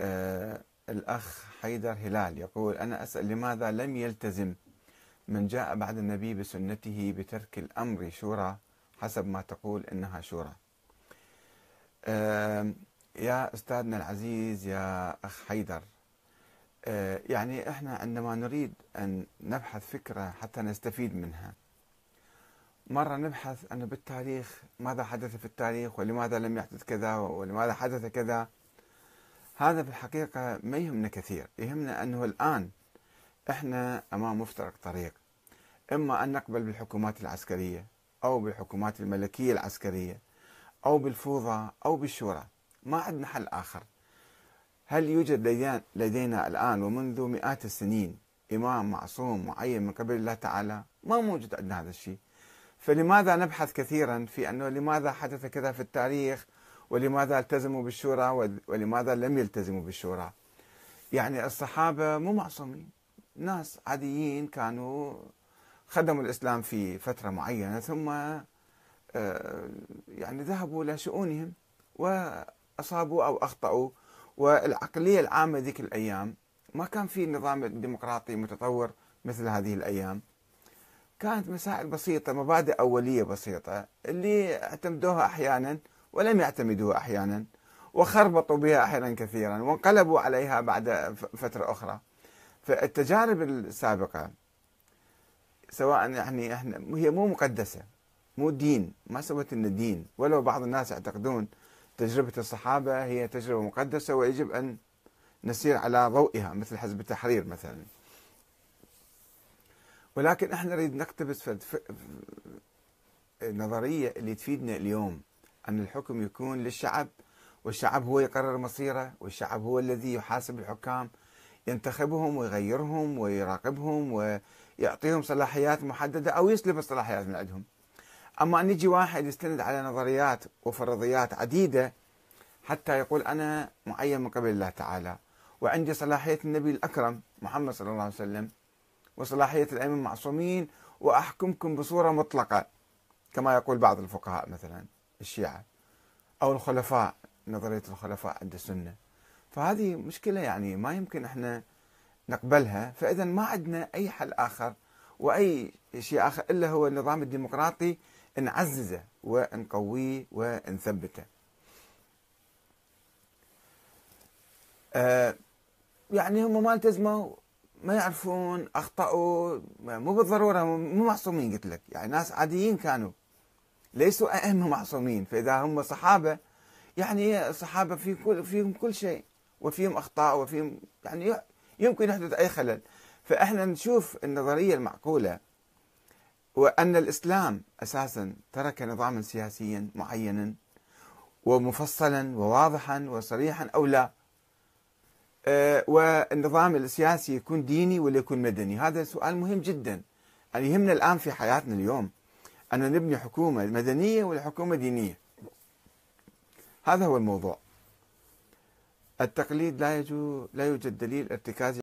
آه الأخ حيدر هلال يقول أنا أسأل لماذا لم يلتزم من جاء بعد النبي بسنته بترك الأمر شورى حسب ما تقول إنها شورى؟ يا أستاذنا العزيز يا أخ حيدر آه يعني إحنا عندما نريد أن نبحث فكرة حتى نستفيد منها مرة نبحث أنه بالتاريخ ماذا حدث في التاريخ ولماذا لم يحدث كذا ولماذا حدث كذا هذا في الحقيقة ما يهمنا كثير يهمنا أنه الآن إحنا أمام مفترق طريق. إما أن نقبل بالحكومات العسكرية أو بالحكومات الملكية العسكرية أو بالفوضى أو بالشورى. ما عندنا حل آخر. هل يوجد لدينا الآن ومنذ مئات السنين إمام معصوم معين من قبل الله تعالى؟ ما موجود عندنا هذا الشيء. فلماذا نبحث كثيرا في أنه لماذا حدث كذا في التاريخ ولماذا التزموا بالشورى ولماذا لم يلتزموا بالشورى؟ يعني الصحابة مو معصومين. ناس عاديين كانوا خدموا الإسلام في فترة معينة ثم آه، يعني ذهبوا إلى شؤونهم وأصابوا أو أخطأوا والعقلية العامة ذيك الأيام ما كان في نظام ديمقراطي متطور مثل هذه الأيام. كانت مسائل بسيطة مبادئ أولية بسيطة اللي اعتمدوها أحيانا ولم يعتمدوها أحيانا وخربطوا بها أحيانا كثيرا وانقلبوا عليها بعد فترة أخرى. فالتجارب السابقة سواء يعني إحنا هي مو مقدسة مو دين ما سوت لنا دين. ولو بعض الناس يعتقدون تجربة الصحابة هي تجربة مقدسة ويجب أن نسير على ضوئها مثل حزب التحرير مثلا. ولكن إحنا نريد نقتبس النظرية اللي تفيدنا اليوم. أن الحكم يكون للشعب والشعب هو يقرر مصيره والشعب هو الذي يحاسب الحكام ينتخبهم ويغيرهم ويراقبهم ويعطيهم صلاحيات محددة أو يسلب الصلاحيات من عندهم. أما أن يجي واحد يستند على نظريات وفرضيات عديدة حتى يقول أنا معين من قبل الله تعالى وعندي صلاحية النبي الأكرم محمد صلى الله عليه وسلم وصلاحية الأئمة المعصومين وأحكمكم بصورة مطلقة كما يقول بعض الفقهاء مثلا. الشيعة أو الخلفاء نظرية الخلفاء عند السنة. فهذه مشكلة يعني ما يمكن إحنا نقبلها. فإذا ما عندنا أي حل آخر وأي شيء آخر إلا هو النظام الديمقراطي نعززه ونقويه ونثبته. آه يعني هم ما التزموا ما يعرفون أخطأوا مو بالضرورة مو معصومين قلت لك. يعني ناس عاديين كانوا. ليسوا أئمة معصومين. فإذا هم صحابة يعني الصحابه في كل فيهم كل شيء وفيهم أخطاء وفيهم يعني يمكن يحدث أي خلل. فإحنا نشوف النظرية المعقولة وأن الإسلام أساسا ترك نظاما سياسيا معينا ومفصلا وواضحا وصريحا أو لا. آه، والنظام السياسي يكون ديني ولا يكون مدني؟ هذا سؤال مهم جدا. يعني يهمنا الآن في حياتنا اليوم. أن نبني حكومة مدنية ولا حكومة دينية. هذا هو الموضوع. التقليد لا يوجد دليل ارتكازي